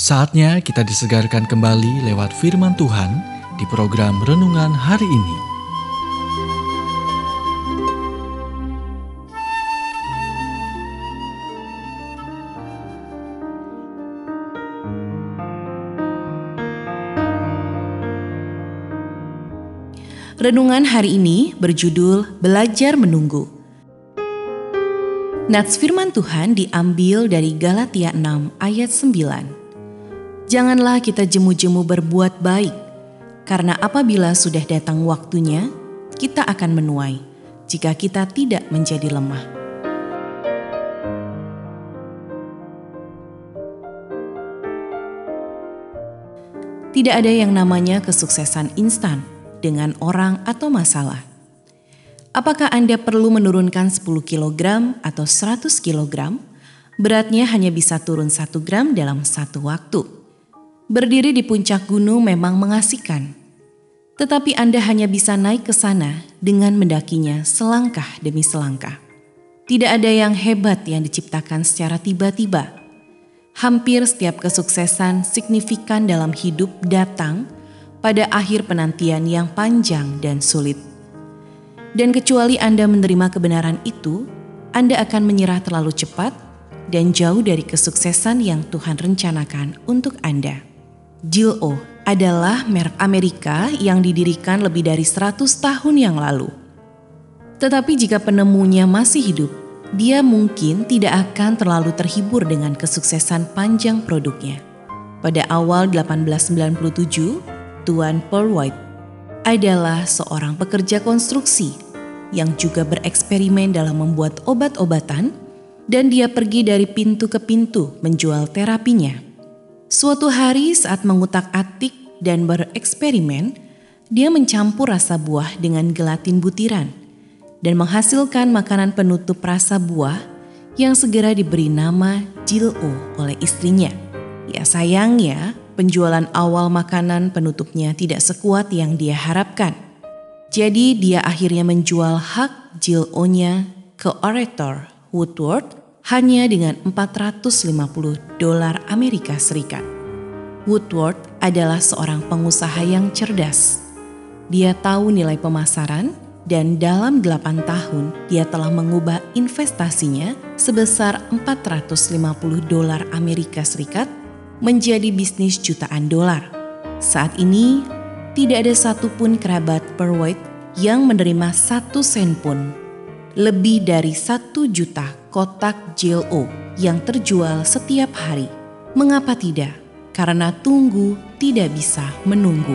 Saatnya kita disegarkan kembali lewat firman Tuhan di program renungan hari ini. Renungan hari ini berjudul Belajar Menunggu. Nats firman Tuhan diambil dari Galatia 6 ayat 9. Janganlah kita jemu-jemu berbuat baik, karena apabila sudah datang waktunya, kita akan menuai jika kita tidak menjadi lemah. Tidak ada yang namanya kesuksesan instan dengan orang atau masalah. Apakah Anda perlu menurunkan 10 kg atau 100 kg? Beratnya hanya bisa turun 1 gram dalam satu waktu. Berdiri di puncak gunung memang mengasihkan. Tetapi Anda hanya bisa naik ke sana dengan mendakinya selangkah demi selangkah. Tidak ada yang hebat yang diciptakan secara tiba-tiba. Hampir setiap kesuksesan signifikan dalam hidup datang pada akhir penantian yang panjang dan sulit. Dan kecuali Anda menerima kebenaran itu, Anda akan menyerah terlalu cepat dan jauh dari kesuksesan yang Tuhan rencanakan untuk Anda. Jill O adalah merek Amerika yang didirikan lebih dari 100 tahun yang lalu. Tetapi jika penemunya masih hidup, dia mungkin tidak akan terlalu terhibur dengan kesuksesan panjang produknya. Pada awal 1897, Tuan Paul White adalah seorang pekerja konstruksi yang juga bereksperimen dalam membuat obat-obatan dan dia pergi dari pintu ke pintu menjual terapinya. Suatu hari saat mengutak-atik dan bereksperimen, dia mencampur rasa buah dengan gelatin butiran dan menghasilkan makanan penutup rasa buah yang segera diberi nama Jill-O oleh istrinya. Ya sayangnya, penjualan awal makanan penutupnya tidak sekuat yang dia harapkan. Jadi dia akhirnya menjual hak Jill O-nya ke Orator Woodward hanya dengan 450 dolar Amerika Serikat. Woodward adalah seorang pengusaha yang cerdas. Dia tahu nilai pemasaran dan dalam 8 tahun dia telah mengubah investasinya sebesar 450 dolar Amerika Serikat menjadi bisnis jutaan dolar. Saat ini, tidak ada satupun kerabat Perwit yang menerima satu sen pun. Lebih dari satu juta kotak JLO yang terjual setiap hari. Mengapa tidak? Karena tunggu tidak bisa menunggu.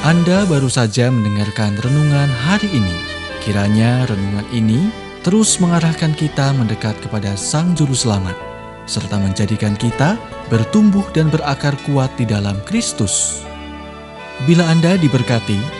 Anda baru saja mendengarkan renungan hari ini. Kiranya renungan ini terus mengarahkan kita mendekat kepada Sang Juru Selamat, serta menjadikan kita bertumbuh dan berakar kuat di dalam Kristus. Bila Anda diberkati,